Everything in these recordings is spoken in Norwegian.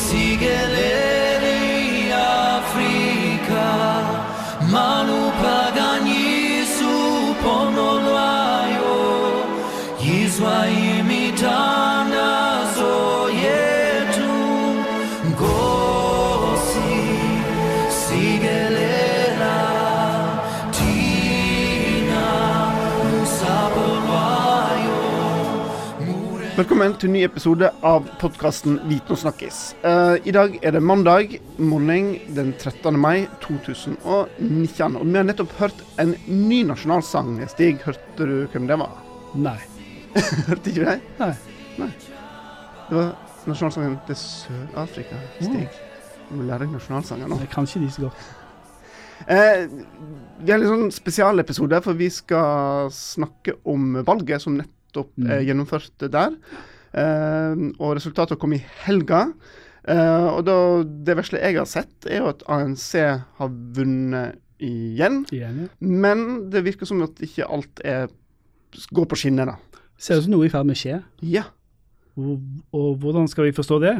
Sigue Velkommen til en ny episode av podkasten Viten og snakkis. Uh, I dag er det mandag morgen den 13. mai 2019. Og vi har nettopp hørt en ny nasjonalsang. Stig, hørte du hvem det var? Nei. Hørte ikke du det? Nei. Det var nasjonalsangen til Sør-Afrika. Stig, du må lære deg nasjonalsanger nå. Jeg kan ikke de så godt. Eh, vi har en litt sånn spesialepisode, for vi skal snakke om valget som nettopp Mm. eh, gjennomført der. Eh, og resultatet kom i helga. Eh, og da, det vesle jeg har sett, er jo at ANC har vunnet igjen. Igjen, ja. Men det virker som at ikke alt er, går på skinner, da. Ser ut som noe i ferd med å skje. Ja. Og, og hvordan skal vi forstå det?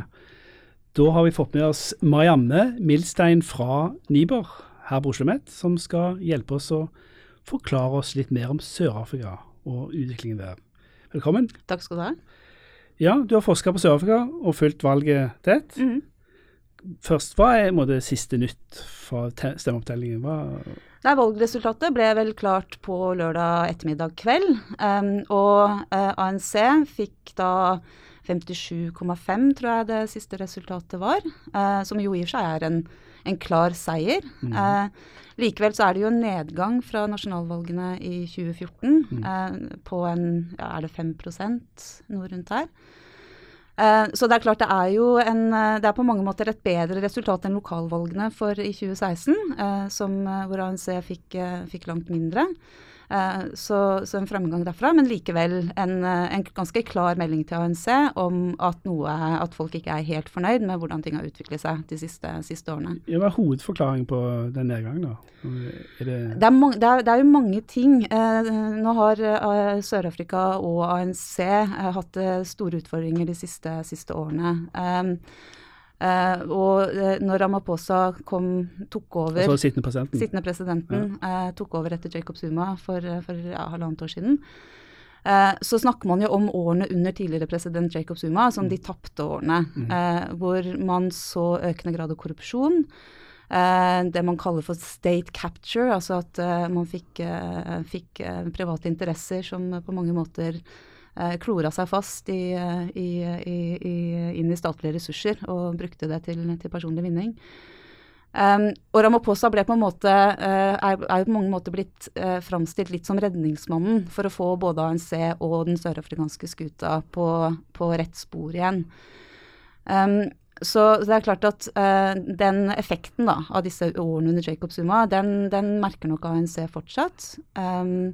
Da har vi fått med oss Marianne Milstein fra Niber her på Oslo OsloMet, som skal hjelpe oss å forklare oss litt mer om Sør-Afrika og utviklingen der. Velkommen. Takk skal du ha. Ja, du har forska på Sør-Afrika og fulgt valget tett. -hmm. Først, hva er må det, siste nytt fra te- stemmeopptellingen? Hva, Nei, Valgresultatet ble vel klart på lørdag ettermiddag kveld. Um, og uh, ANC fikk da 57,5, tror jeg det siste resultatet var. Uh, som jo i og for seg er en, en klar seier. Eh, likevel så er det jo en nedgang fra nasjonalvalgene i 2014 eh, på en ja, er det 5 noe rundt her. Eh, Så det er klart det er jo en, eh, det er på mange måter et bedre resultat enn lokalvalgene for i 2016, eh, som, eh, hvor ANC fikk, fikk langt mindre. Eh, Så, så en fremgang derfra, men likevel en, eh, en ganske klar melding til ANC om at, noe, at folk ikke er helt fornøyd med hvordan ting har utviklet seg de siste, siste årene. ja, hva er hovedforklaringen på den nedgangen? da? Er det, Det er, mange, det, er, det er jo mange ting. Eh, nå har Sør-Afrika og ANC hatt store utfordringer de siste, siste årene. Eh, og uh, når Ramaphosa kom, tok over altså sittende presidenten? sittende presidenten eh, tok over etter Jacob Zuma for, for ja, halvannet år siden, så snakker man jo om årene under tidligere president Jacob Zuma som de tapte årene. Eh, hvor man så økende grad av korrupsjon. Det man kaller for state capture, altså at man fikk, fikk private interesser som på mange måter klora seg fast i, eh, i, i, i, inn i statlige ressurser og brukte det til, til personlig vinning. Um, og Ramaphosa ble på en måte, uh, er, er på mange måter blitt uh, framstilt litt som redningsmannen for å få både ANC og den sørafrikanske skuta på, på rett spor igjen. Um, så det er klart at uh, den effekten da, av disse årene under Jacob Zuma, den, den merker nok ANC fortsatt. Um,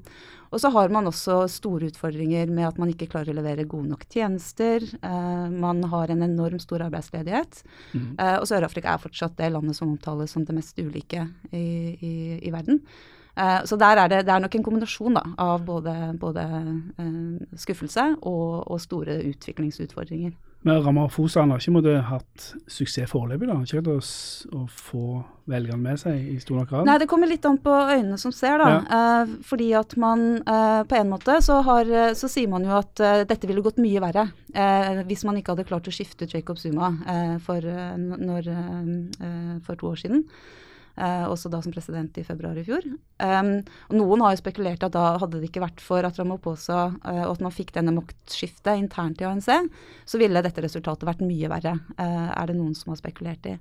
og så har man også store utfordringer med at man ikke klarer å levere gode nok tjenester. Eh, man har en enorm stor arbeidsledighet. Eh, og Sør-Afrika er fortsatt det landet som omtales som det mest ulike i, i, i verden. Eh, så der er det, det er nok en kombinasjon da, av både, både eh, skuffelse og, og store utviklingsutfordringer. Men Ramaphosa han har ikke måtte, hatt suksess foreløpig? Han har Ikke klart å, få velgerne med seg i stor nok grad? Nei, det kommer litt an på øynene som ser, da. Eh, fordi at man eh, på en måte så, har, så sier man jo at eh, dette ville gått mye verre eh, hvis man ikke hadde klart å skifte ut Jacob Zuma eh, for, eh, når, for to år siden. Eh, også da som president i februar i fjor. Um, Noen har jo spekulert at da hadde det ikke vært for at Ramaphosa uh, og at man fikk denne maktskiftet internt i ANC, så ville dette resultatet vært mye verre, uh, er det noen som har spekulert i.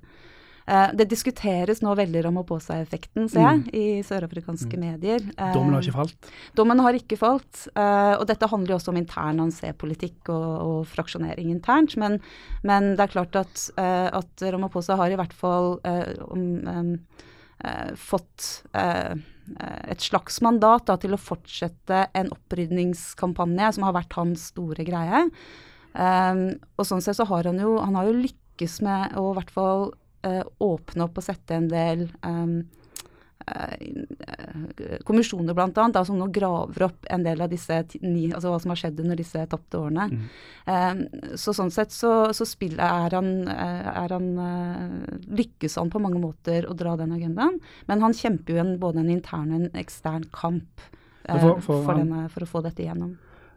Eh, det diskuteres nå veldig Ramaphosa-effekten, ser jeg, i sørafrikanske medier. Eh, Dommen har ikke falt? Dommen har ikke falt. eh, og dette handler jo også om intern ANC-politikk og, og fraksjonering internt. Men, men det er klart at, at Ramaphosa har i hvert fall em, eh, fått uh, et slags mandat da, til å fortsette en opprydningskampanje som har vært hans store greie. Um, og sånn sett så har han jo, han har jo lykkes med å i hvert fall åpne opp og sette en del um, eh, kommisjoner annet, som nå graver opp en del av disse ni, altså hva som har skjedd under disse tapte årene. Mm. Um, så sånn sett så, så spiller, er han, eh, er han uh, Lykkes han på mange måter å dra den agendaen, men han kjemper jo en, både en intern og en ekstern kamp uh, For- for, for denne, for å få dette igjennom.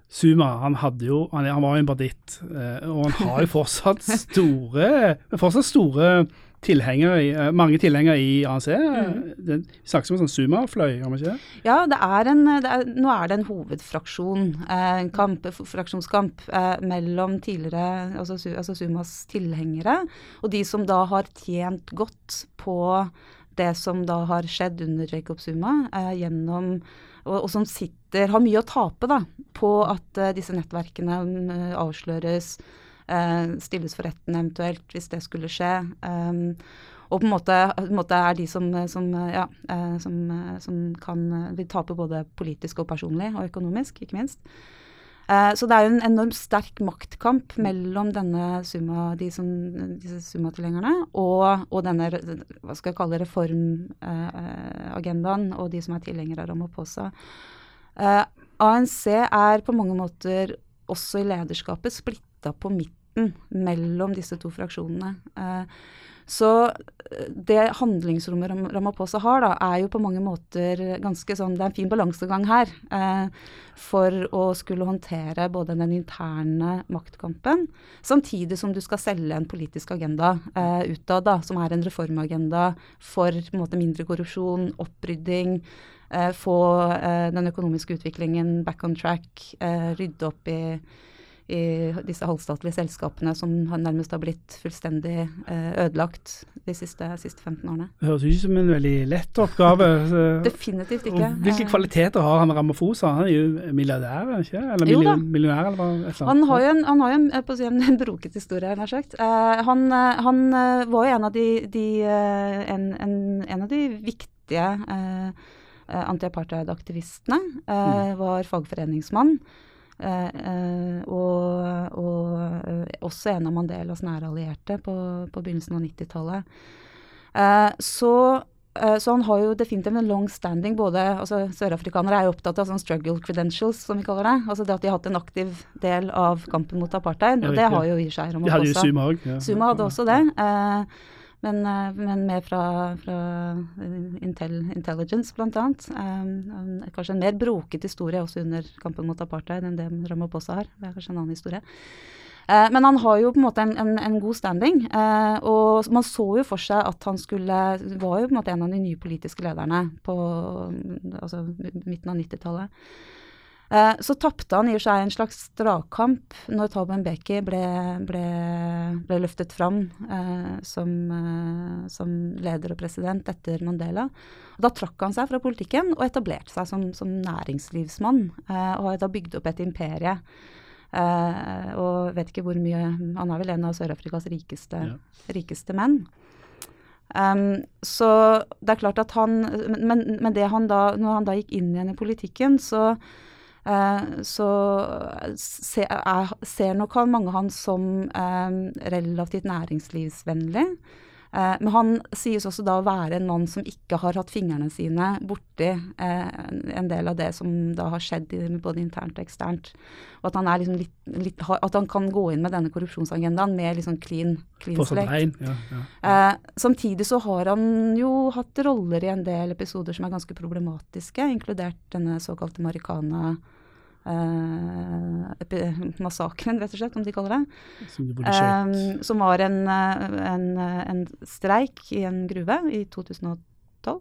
Zuma han jo, han, han var jo en banditt, uh, og han har jo fortsatt store, fortsatt store tilhengere, eh, mange tilhengere i ANC. Det vi snakker om en sånn Suma-fløy, gjør vi ikke det? Ja, det er en, det er, nå er det en hovedfraksjon, eh, en kamp, fraksjonskamp eh, mellom tidligere, altså, altså Sumas tilhengere, og de som da har tjent godt på det som da har skjedd under Jacob Suma, eh, gjennom og, og som sitter, har mye å tape da, på at eh, disse nettverkene mm, avsløres, stilles for retten eventuelt, hvis det skulle skje. Um, og på en måte, på en måte er de som, som, ja, eh, som, eh, som kan eh, vil tape både politisk og personlig, og økonomisk, ikke minst. Eh, så det er jo en enormt sterk maktkamp mellom denne summa, de som, disse Summa-tilhengerne og, og denne hva skal jeg kalle reformagendaen og de som er tilhengere av Ramaphosa. Eh, ANC er på mange måter også i lederskapet splitta på midten mellom disse to fraksjonene. Eh, så eh, det handlingsrommet Ram Ramaphosa har, da, er jo på mange måter ganske sånn Det er en fin balansegang her eh, for å skulle håndtere både den interne maktkampen, samtidig som du skal selge en politisk agenda eh, utad, da, som er en reformagenda for en måte, mindre korrupsjon, opprydding. Eh, få eh, den økonomiske utviklingen back on track, rydde opp i i disse halvstatlige selskapene som nærmest har blitt fullstendig eh, ødelagt de siste, siste 15 årene. Det høres ut ikke som en veldig lett oppgave. Definitivt Definitivt Og ikke. hvilke Eh, kvaliteter har han Ramaphosa? Han er jo milliardær, ikke? Eller Jo millionær, eller et eller Han har jo en, han har jo en, på å si, en, en broket historie, nær sagt. Eh, han, han var jo en av de, de en, en, en av de viktige eh, eh, anti-apartheid-aktivistene. Eh, Var fagforeningsmann. Eh, eh, og og eh, også en av Mandelas nære allierte på, på begynnelsen av 90-tallet. Eh, så så han har jo definitivt en long standing. både, altså Sørafrikanere er jo opptatt av sånn struggle credentials, som vi kaller det. Altså det at de har hatt en aktiv del av kampen mot apartheid. Og det har jo i seg De hadde jo. Zuma òg. Ja. Zuma hadde også det. Eh, men, eh, men mer fra, fra Intel, Intelligence, blant annet. Eh, kanskje en mer broket historie også under kampen mot apartheid enn det Ramaphosa har. Det er kanskje en annen historie. Eh, men han har jo på en måte en, en, en god standing. Og man så jo for seg at han skulle Var jo på en måte en av de nye politiske lederne på altså, midten av 90-tallet. Eh, så tapte han i og for seg en slags dragkamp når Thabo Mbeki ble, ble, ble løftet fram eh, som, eh, som leder og president etter Mandela. Og da trakk han seg fra politikken og etablerte seg som, som næringslivsmann. Eh, og har da bygd opp et imperie. Eh, og vet ikke hvor mye Han er vel en av Sør-Afrikas rikeste, Ja. rikeste menn. Um, så det er klart at han Men, men det han da, når han da gikk inn igjen i politikken, så så jeg er, ser nok han mange han som eh, relativt næringslivsvennlig. Eh, men han sies også da å være en mann som ikke har hatt fingrene sine borti eh, en- del av det som da har skjedd både internt og eksternt. Og at han, liksom litt, litt, at han kan gå inn med denne korrupsjonsagendaen med liksom clean, clean Fortsatt slate. Ja, Ja, ja. Eh, samtidig så har han jo hatt roller i en del episoder som er ganske problematiske, inkludert denne såkalte Marikana eh, massakren, rett og slett, om de kaller det. Som de. Eh, som var en, eh, en, eh, en streik i en gruve i 2012.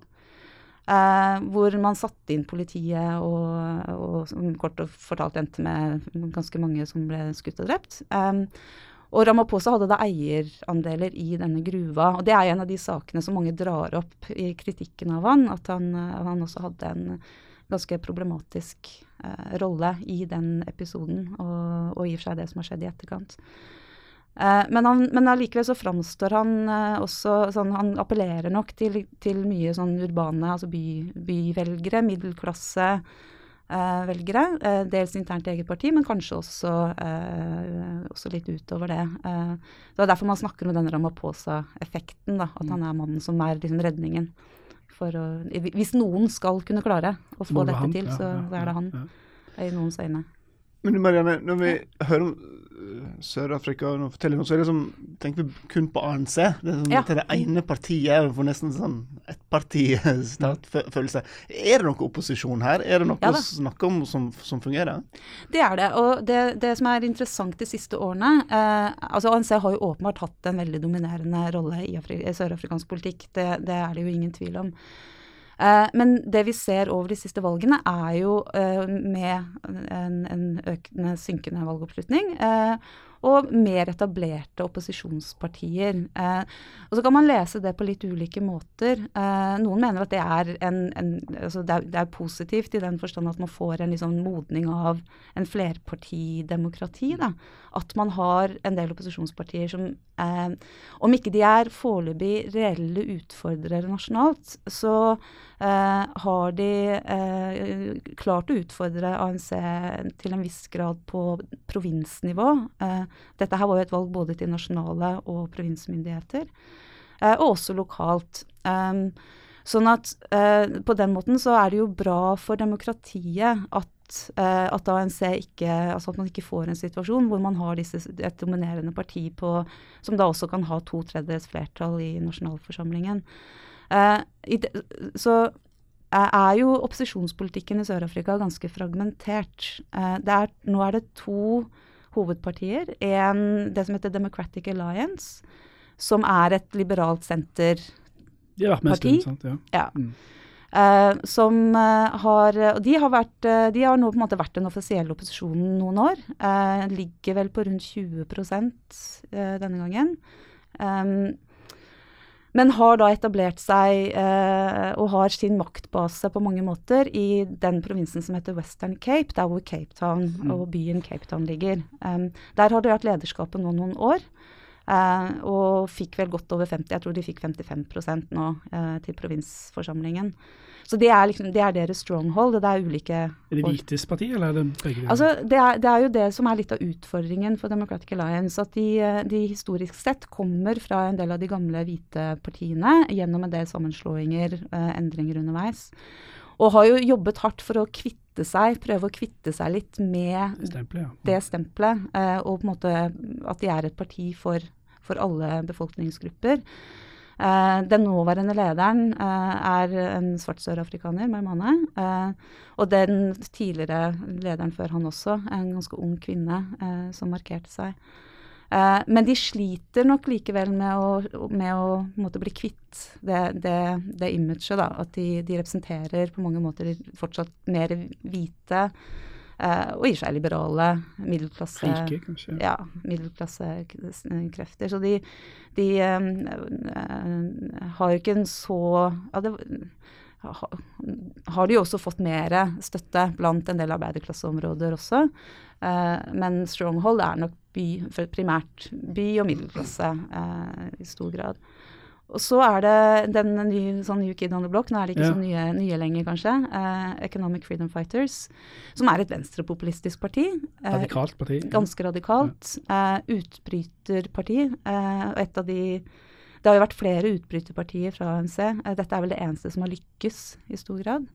Eh, hvor man satte inn politiet, og, og som kort og fortalt endte med ganske mange som ble skutt og drept. Eh, og Ramaphosa hadde da eierandeler i denne gruva. Og det er en av de sakene som mange drar opp i kritikken av han, at han, han også hadde en ganske problematisk eh, rolle i den episoden, og, og i og for seg det som har skjedd i etterkant. Eh, men, han, men allikevel så framstår han eh, også sånn Han appellerer nok til, til mye sånn urbane, altså by, byvelgere, middelklasse. eh, velgere, eh, dels internt i eget parti, men kanskje også, eh, også litt utover det. Det er derfor man snakker om denne Ramaphosa-effekten, at han er mannen som er liksom redningen å Hvis noen skal kunne klare å få det dette han. til, Ja, så ja, er det han. ja. I noens øyne. Men Marianne, når vi hører om Sør-Afrika og forteller noe, så er det som, tenker vi kun på ANC. Det er som, Ja. Dette er det ene partiet, for nesten sånn ettpartistatfølelse. Er det noe opposisjon her? Er det noe Ja å snakke om som, som fungerer? Det er det. Og det, det som er interessant de siste årene eh, altså ANC har jo åpenbart hatt en veldig dominerende rolle i, i sørafrikansk politikk. Det, det er det jo ingen tvil om. Eh, men det vi ser over de siste valgene, er jo eh, med en, en økende, synkende valgoppslutning. Eh, og mer etablerte opposisjonspartier. Eh, og så kan man lese det på litt ulike måter. Eh, noen mener at det er, en, en, altså det, er, det er positivt i den forstand at man får en liksom modning av en flerpartidemokrati. Da. At man har en del opposisjonspartier som, eh, om ikke de er foreløpig reelle utfordrere nasjonalt, så eh, har de eh, klart å utfordre ANC til en viss grad på provinsnivå. Eh, dette her var jo et valg både til nasjonale og provinsmyndigheter, eh, og også lokalt. Um, sånn at eh, på den måten så er det jo bra for demokratiet at, eh, at ANC ikke Altså at man ikke får en situasjon hvor man har disse, et dominerende parti på Som da også kan ha to tredjedels flertall i nasjonalforsamlingen. Eh, så er jo opposisjonspolitikken i Sør-Afrika ganske fragmentert. Eh, er, nå er det to hovedpartier. En, det som heter Democratic Alliance, som er et liberalt senter De har vært med en Parti? stund, sant? Ja. ja. Mm. Eh, som uh, har Og de har, vært, uh, de har nå på en måte vært den offisielle opposisjonen noen år. Ligger vel på rundt 20 eh, denne gangen. Um, men har da etablert seg eh, og har sin maktbase på mange måter i den provinsen som heter Western Cape, der hvor Cape Town og byen Cape Town ligger. Um, der har de hatt lederskapet nå noen år. Eh, og fikk vel godt over 50, jeg tror de fikk 55 nå eh, til provinsforsamlingen. Så det er, liksom, det er deres stronghold. og Det er ulike Er det Hvites parti, eller er det begge? Altså, det, er, det er jo det som er litt av utfordringen for Democratic Alliance. At de, eh, de historisk sett kommer fra en del av de gamle hvite partiene gjennom en del sammenslåinger, eh, endringer underveis. Og har jo jobbet hardt for å kvitte seg, prøve å kvitte seg litt med Stemple, ja. det stempelet. Og på en måte at de er et parti for, for alle befolkningsgrupper. Eh, den nåværende lederen eh, er en svart sørafrikaner, Maimane. Eh, og den tidligere lederen før han også, en ganske ung kvinne som markerte seg. Eh, men de sliter nok likevel med å, med å måte, bli kvitt det, det, det imaget. At de, de representerer på mange måter fortsatt mer hvite og i og for seg liberale middelklasse Rike, kanskje. ja, middelklassekrefter. Så de, de eh, eh, har jo ikke en så ja, det, ha, har de jo også fått mer støtte blant en del arbeiderklasseområder også. Eh, men Stronghold er nok by, primært by og middelklasse eh, i stor grad. Og så er det den nye, sånn New Kid on the Block, nå er det ikke Ja. så nye, nye lenger kanskje, Uh, Economic Freedom Fighters, som er et venstrepopulistisk parti. Uh, Radikalt parti. Ganske radikalt. Eh, utbryterparti. Eh, og et av de Det har jo vært flere utbryterpartier fra ANC. Dette er vel det eneste som har lykkes i stor grad.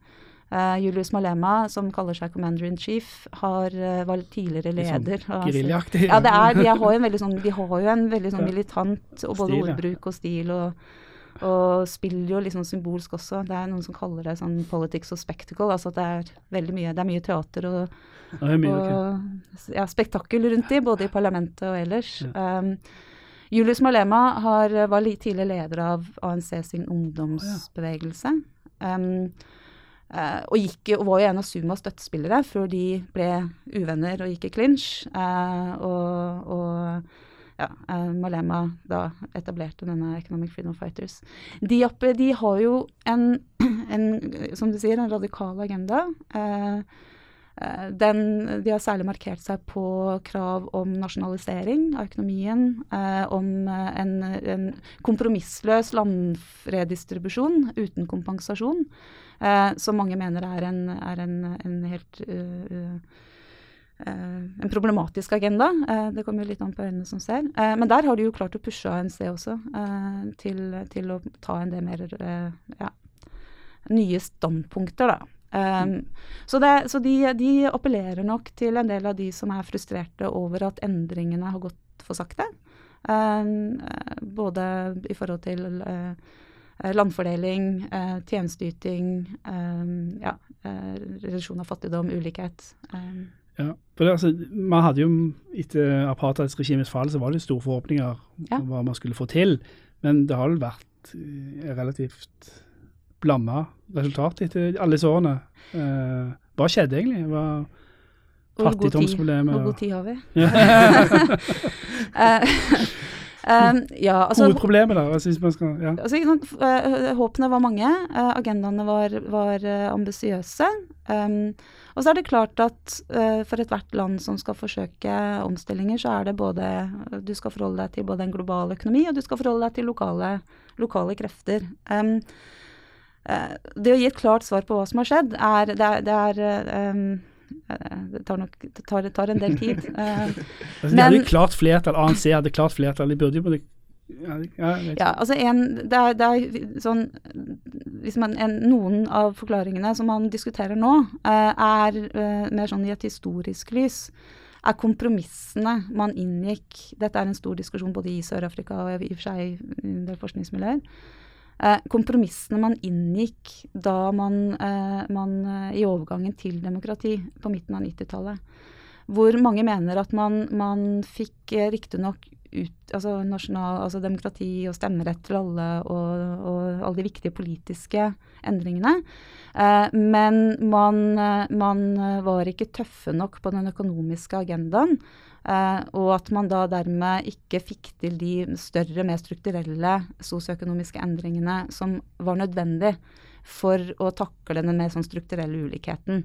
Eh, Julius Malema, som kaller seg commander in chief, har, uh, var tidligere leder. sånn leder. Geriljaaktig. Ja, det er, de, har jo en veldig sånn, en veldig sånn militant og både Stil, ordbruk og stil. og og spiller jo liksom symbolsk også. Det er noen som kaller det sånn politics og spectacle. Altså at det er veldig mye, det er mye teater og, Ja, mye, og ja, spektakkel rundt de, både i parlamentet og ellers. Ja. Um, Julius Malema har, var tidligere leder av ANC sin ungdomsbevegelse. Um, og, gikk, var jo en av Sumas støttespillere før de ble uvenner og gikk i clinch. Eh, og, og ja, eh, Malema da etablerte denne Economic Freedom Fighters. De, oppe, de har jo en, en, som du sier, en radikal agenda. Eh, eh, den, de har særlig markert seg på krav om nasjonalisering av økonomien, eh, om eh, en, en kompromissløs landredistribusjon uten kompensasjon, eh, som mange mener er en, er en, en helt uh, uh, eh, en problematisk agenda. Eh, det kommer jo litt an på øynene som ser. Eh, men der har de jo klart å pushe ANC også eh, til, til å ta en del mer eh, ja, nye standpunkter, da. Um, så det, så de, de appellerer nok til en del av de som er frustrerte over at endringene har gått for sakte. Um, både i forhold til uh, landfordeling, uh, tjenesteyting, um, ja, uh, reduksjon av fattigdom, ulikhet. Ja, for det, altså, man hadde jo Etter apartheidsregimets fall så var det store forhåpninger Ja. om hva man skulle få til, men det har vel vært relativt blanda resultat etter alle disse årene. Eh, hva skjedde egentlig? Hva, Fattigdomsproblemet Hvor god tid har vi? Um, ja, altså Hovedproblemet, da? Altså, hvis man skal, ja. altså, eh, Håpene var mange, agendaene var, var ambisiøse. Um, og så er det klart at uh, for ethvert land som skal forsøke omstillinger, så er det både Du skal forholde deg til både en global økonomi, og du skal forholde deg til lokale, lokale krefter. Um, det å gi et klart svar på hva som har skjedd, er Det er, det er eh, um, eh, det tar nok det tar, det tar en del tid. Eh, Altså, de hadde klart flertall, ANC hadde klart flertall, de burde jo ja, altså en, det, er, det er sånn man, en, Noen av forklaringene som man diskuterer nå, eh, er eh, mer sånn i et historisk lys. Er kompromissene man inngikk Dette er en stor diskusjon både i Sør-Afrika og i og for seg i en del forskningsmiljøer. Eh, kompromissene man inngikk da man, eh, man eh, i overgangen til demokrati på midten av 90-tallet. Hvor mange mener at man, man fikk riktignok ut, altså, nasjonal, altså demokrati og stemmerett til alle og, og alle de viktige politiske endringene. Eh, men man, man var ikke tøffe nok på den økonomiske agendaen. Eh, og at man da dermed ikke fikk til de større, mer strukturelle sosioøkonomiske endringene som var nødvendig for å takle den mer sånn strukturelle ulikheten.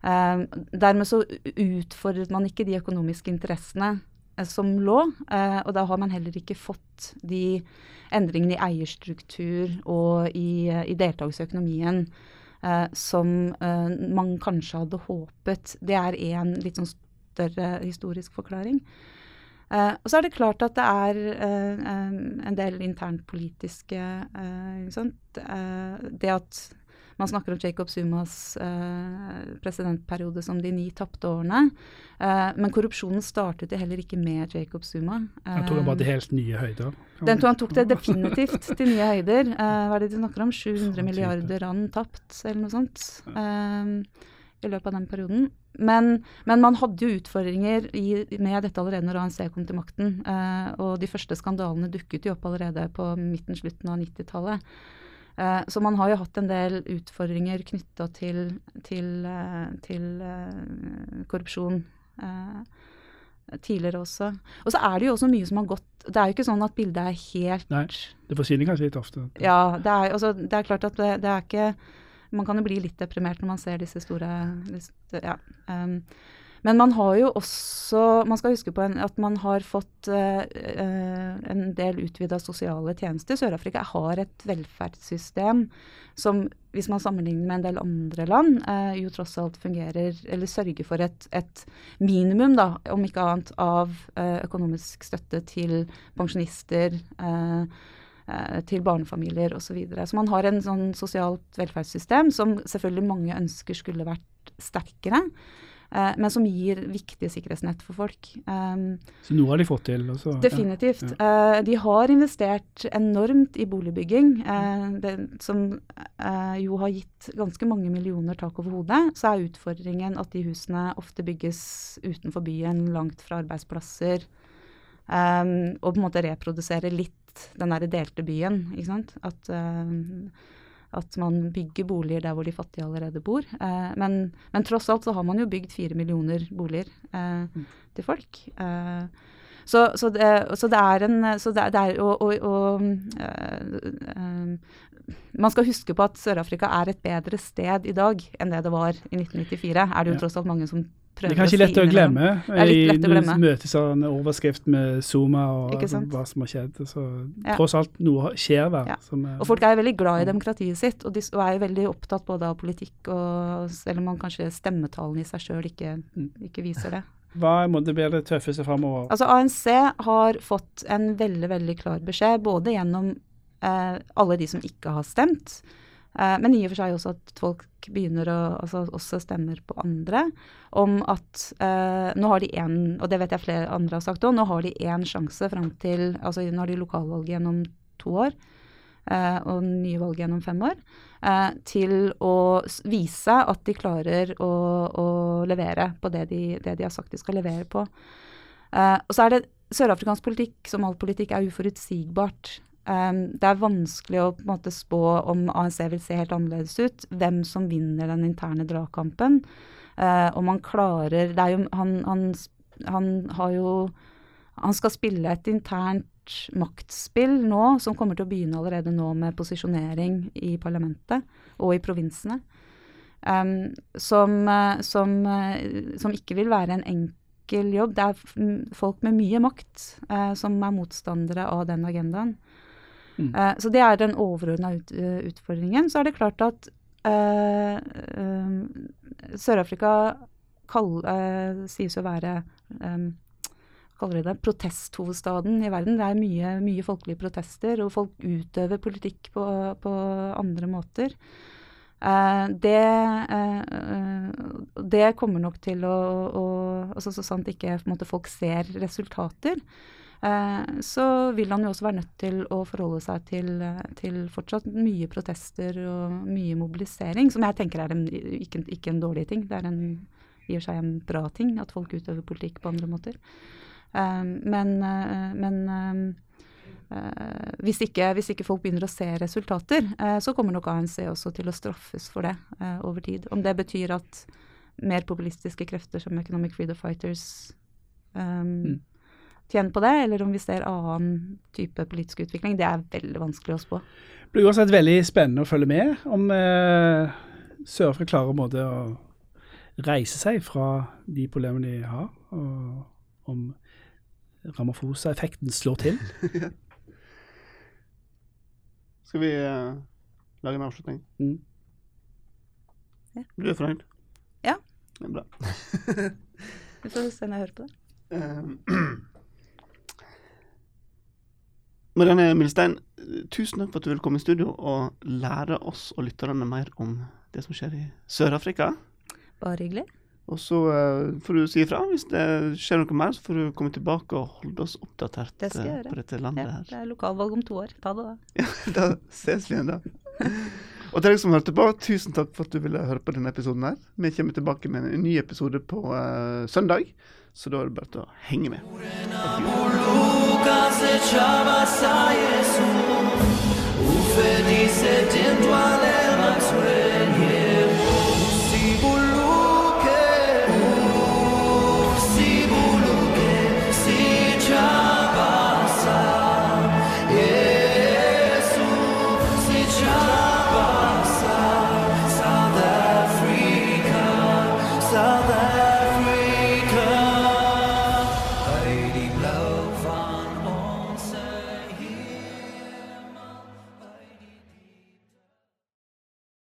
Eh, dermed så utfordret man ikke de økonomiske interessene eh, som lå, og da har man heller ikke fått de endringene i eierstruktur og i, i deltakelse i økonomien som man kanskje hadde håpet. Det er en litt sånn større historisk forklaring. Eh, og så er det klart at det er eh, eh, en del internpolitiske uh, ikke sant? Eh, Det at man snakker om Jacob Sumas eh, presidentperiode som de ni tapte årene. Eh, men korrupsjonen startet heller ikke med Jacob Suma. han tok var Eh, til helt nye høyder. den tror han tok det definitivt til nye høyder. Eh, hva er det de snakker om? 700 milliarder rand tapt, eller noe sånt. eh, I løpet av den perioden. Men, men man hadde jo utfordringer i, med dette allerede når ANC kom til makten. eh, og de første skandalene dukket jo opp allerede på midten, slutten av 90-tallet. Eh, så man har jo hatt en del utfordringer knytta til, til, eh, til eh, korrupsjon. eh, tidligere også. Og så er det jo også mye som har gått Det er jo ikke sånn at bildet er helt Nei. Det forsvinner kanskje litt ofte. Ja, det er, altså, det er klart at det, det er ikke Man kan jo bli litt deprimert når man ser disse store ja. um, men man har jo også Man skal huske på en, at man har fått uh, en del utvida sosiale tjenester. Sør-Afrika har et velferdssystem som, hvis man sammenligner med en del andre land, uh, jo tross alt fungerer Eller sørger for et, et minimum, da, om ikke annet, av uh, økonomisk støtte til pensjonister. eh, til barnefamilier osv. Så, videre. så man har en sånn sosialt velferdssystem som selvfølgelig mange ønsker skulle vært sterkere, eh, men som gir viktige sikkerhetsnett for folk. Um, Så noe har de fått til. og så- definitivt. Eh, de har investert enormt i boligbygging, eh, som eh, jo har gitt ganske mange millioner tak over hodet. Så er utfordringen at de husene ofte bygges utenfor byen, langt fra arbeidsplasser. Og på en måte reprodusere litt den derre delte byen, ikke sant. At, um, at man bygger boliger der hvor de fattige allerede bor. Eh, men, men tross alt så har man jo bygd fire millioner boliger mm. til folk. Eh, så, så, det, så det er en så det, er- det er, og, og, og eh, eh, Man skal huske på at Sør-Afrika er et bedre sted i dag enn det det var i 1994. Er det jo tross alt mange som prøver Det er kanskje å si. Det er litt lett å glemme. i møtes av en overskrift med Zuma og hva som har skjedd. Så Ja. tross alt noe skjer der. Ja. Som er, Og folk er veldig glad i demokratiet sitt, og, de, og er veldig opptatt både av politikk og Selv om man kanskje stemmetallene i seg sjøl ikke, Mm. ikke viser det. Hva måtte det bli det tøffeste framover? Altså ANC har fått en veldig, veldig klar beskjed, både gjennom eh, alle de som ikke har stemt, men i og for seg også at folk begynner å altså også stemmer på andre. Om at eh, nå har de én, og det vet jeg flere andre har sagt òg, nå har de én sjanse fram til Altså nå har de lokalvalg gjennom to år. eh, og nye valg gjennom fem år. eh, til å vise at de klarer å, å levere på det de, det de har sagt de skal levere på. Eh, og så er det Sørafrikansk politikk, som all politikk, er uforutsigbart. Um, det er vanskelig å måte spå om ANC vil se helt annerledes ut. Hvem som vinner den interne dragkampen. Uh, om han klarer det er jo, han, han, han har jo Han skal spille et internt maktspill nå, som kommer til å begynne allerede nå med posisjonering i parlamentet og i provinsene. Um, som, som, som ikke vil være en enkel jobb. Det er folk med mye makt eh, som er motstandere av den agendaen. Mm. Eh, så det er den overordna ut, eh, utfordringen. Så er det klart at uh, Sør-Afrika sies å være um, kaller de det, protesthovedstaden i verden. Det er mye, mye folkelige protester, og folk utøver politikk på, på andre måter. Uh, det, uh, uh, det kommer nok til å, å altså Så sant ikke måte, folk ser resultater, så vil han jo også være nødt til å forholde seg til, eh, til fortsatt mye protester og mye mobilisering, som jeg tenker er en, ikke, ikke en dårlig ting. Det er en, i og seg en bra ting at folk utøver politikk på andre måter. Eh, men eh, men eh, Eh, hvis, ikke, hvis ikke folk begynner å se resultater, eh, så kommer nok ANC også til å straffes for det eh, over tid. Om det betyr at mer populistiske krefter som Economic Freedom Fighters um, tjener på det, eller om vi ser annen type politisk utvikling, det er veldig vanskelig å spå. Det blir uansett veldig spennende å følge med om eh, Sør-Afrika klarer måte å reise seg fra de problemene de har, og om Ramaphosa-effekten slår til. Skal vi eh, lage en avslutning? Mm. Ja. Du er fornøyd? Ja. Det er bra. Vi får se når jeg hører på det. Eh, Marianne Milstein, tusen takk for at du vil komme i studio og lære oss og lytterne mer om det som skjer i Sør-Afrika. Bare hyggelig. Og så eh, får du si ifra hvis det skjer noe mer, så får du komme tilbake og holde oss oppdatert Det skal jeg eh, gjøre. på dette landet Ja, her. det er lokalvalg om to år. Ta det da. da ses vi igjen da. Og til deg som hørte på, tusen takk for at du ville høre på denne episoden her. Vi kommer tilbake med en ny episode på uh, søndag, så da er det bare til å henge med. Boga se ciała sa Jezus, ufe di se din.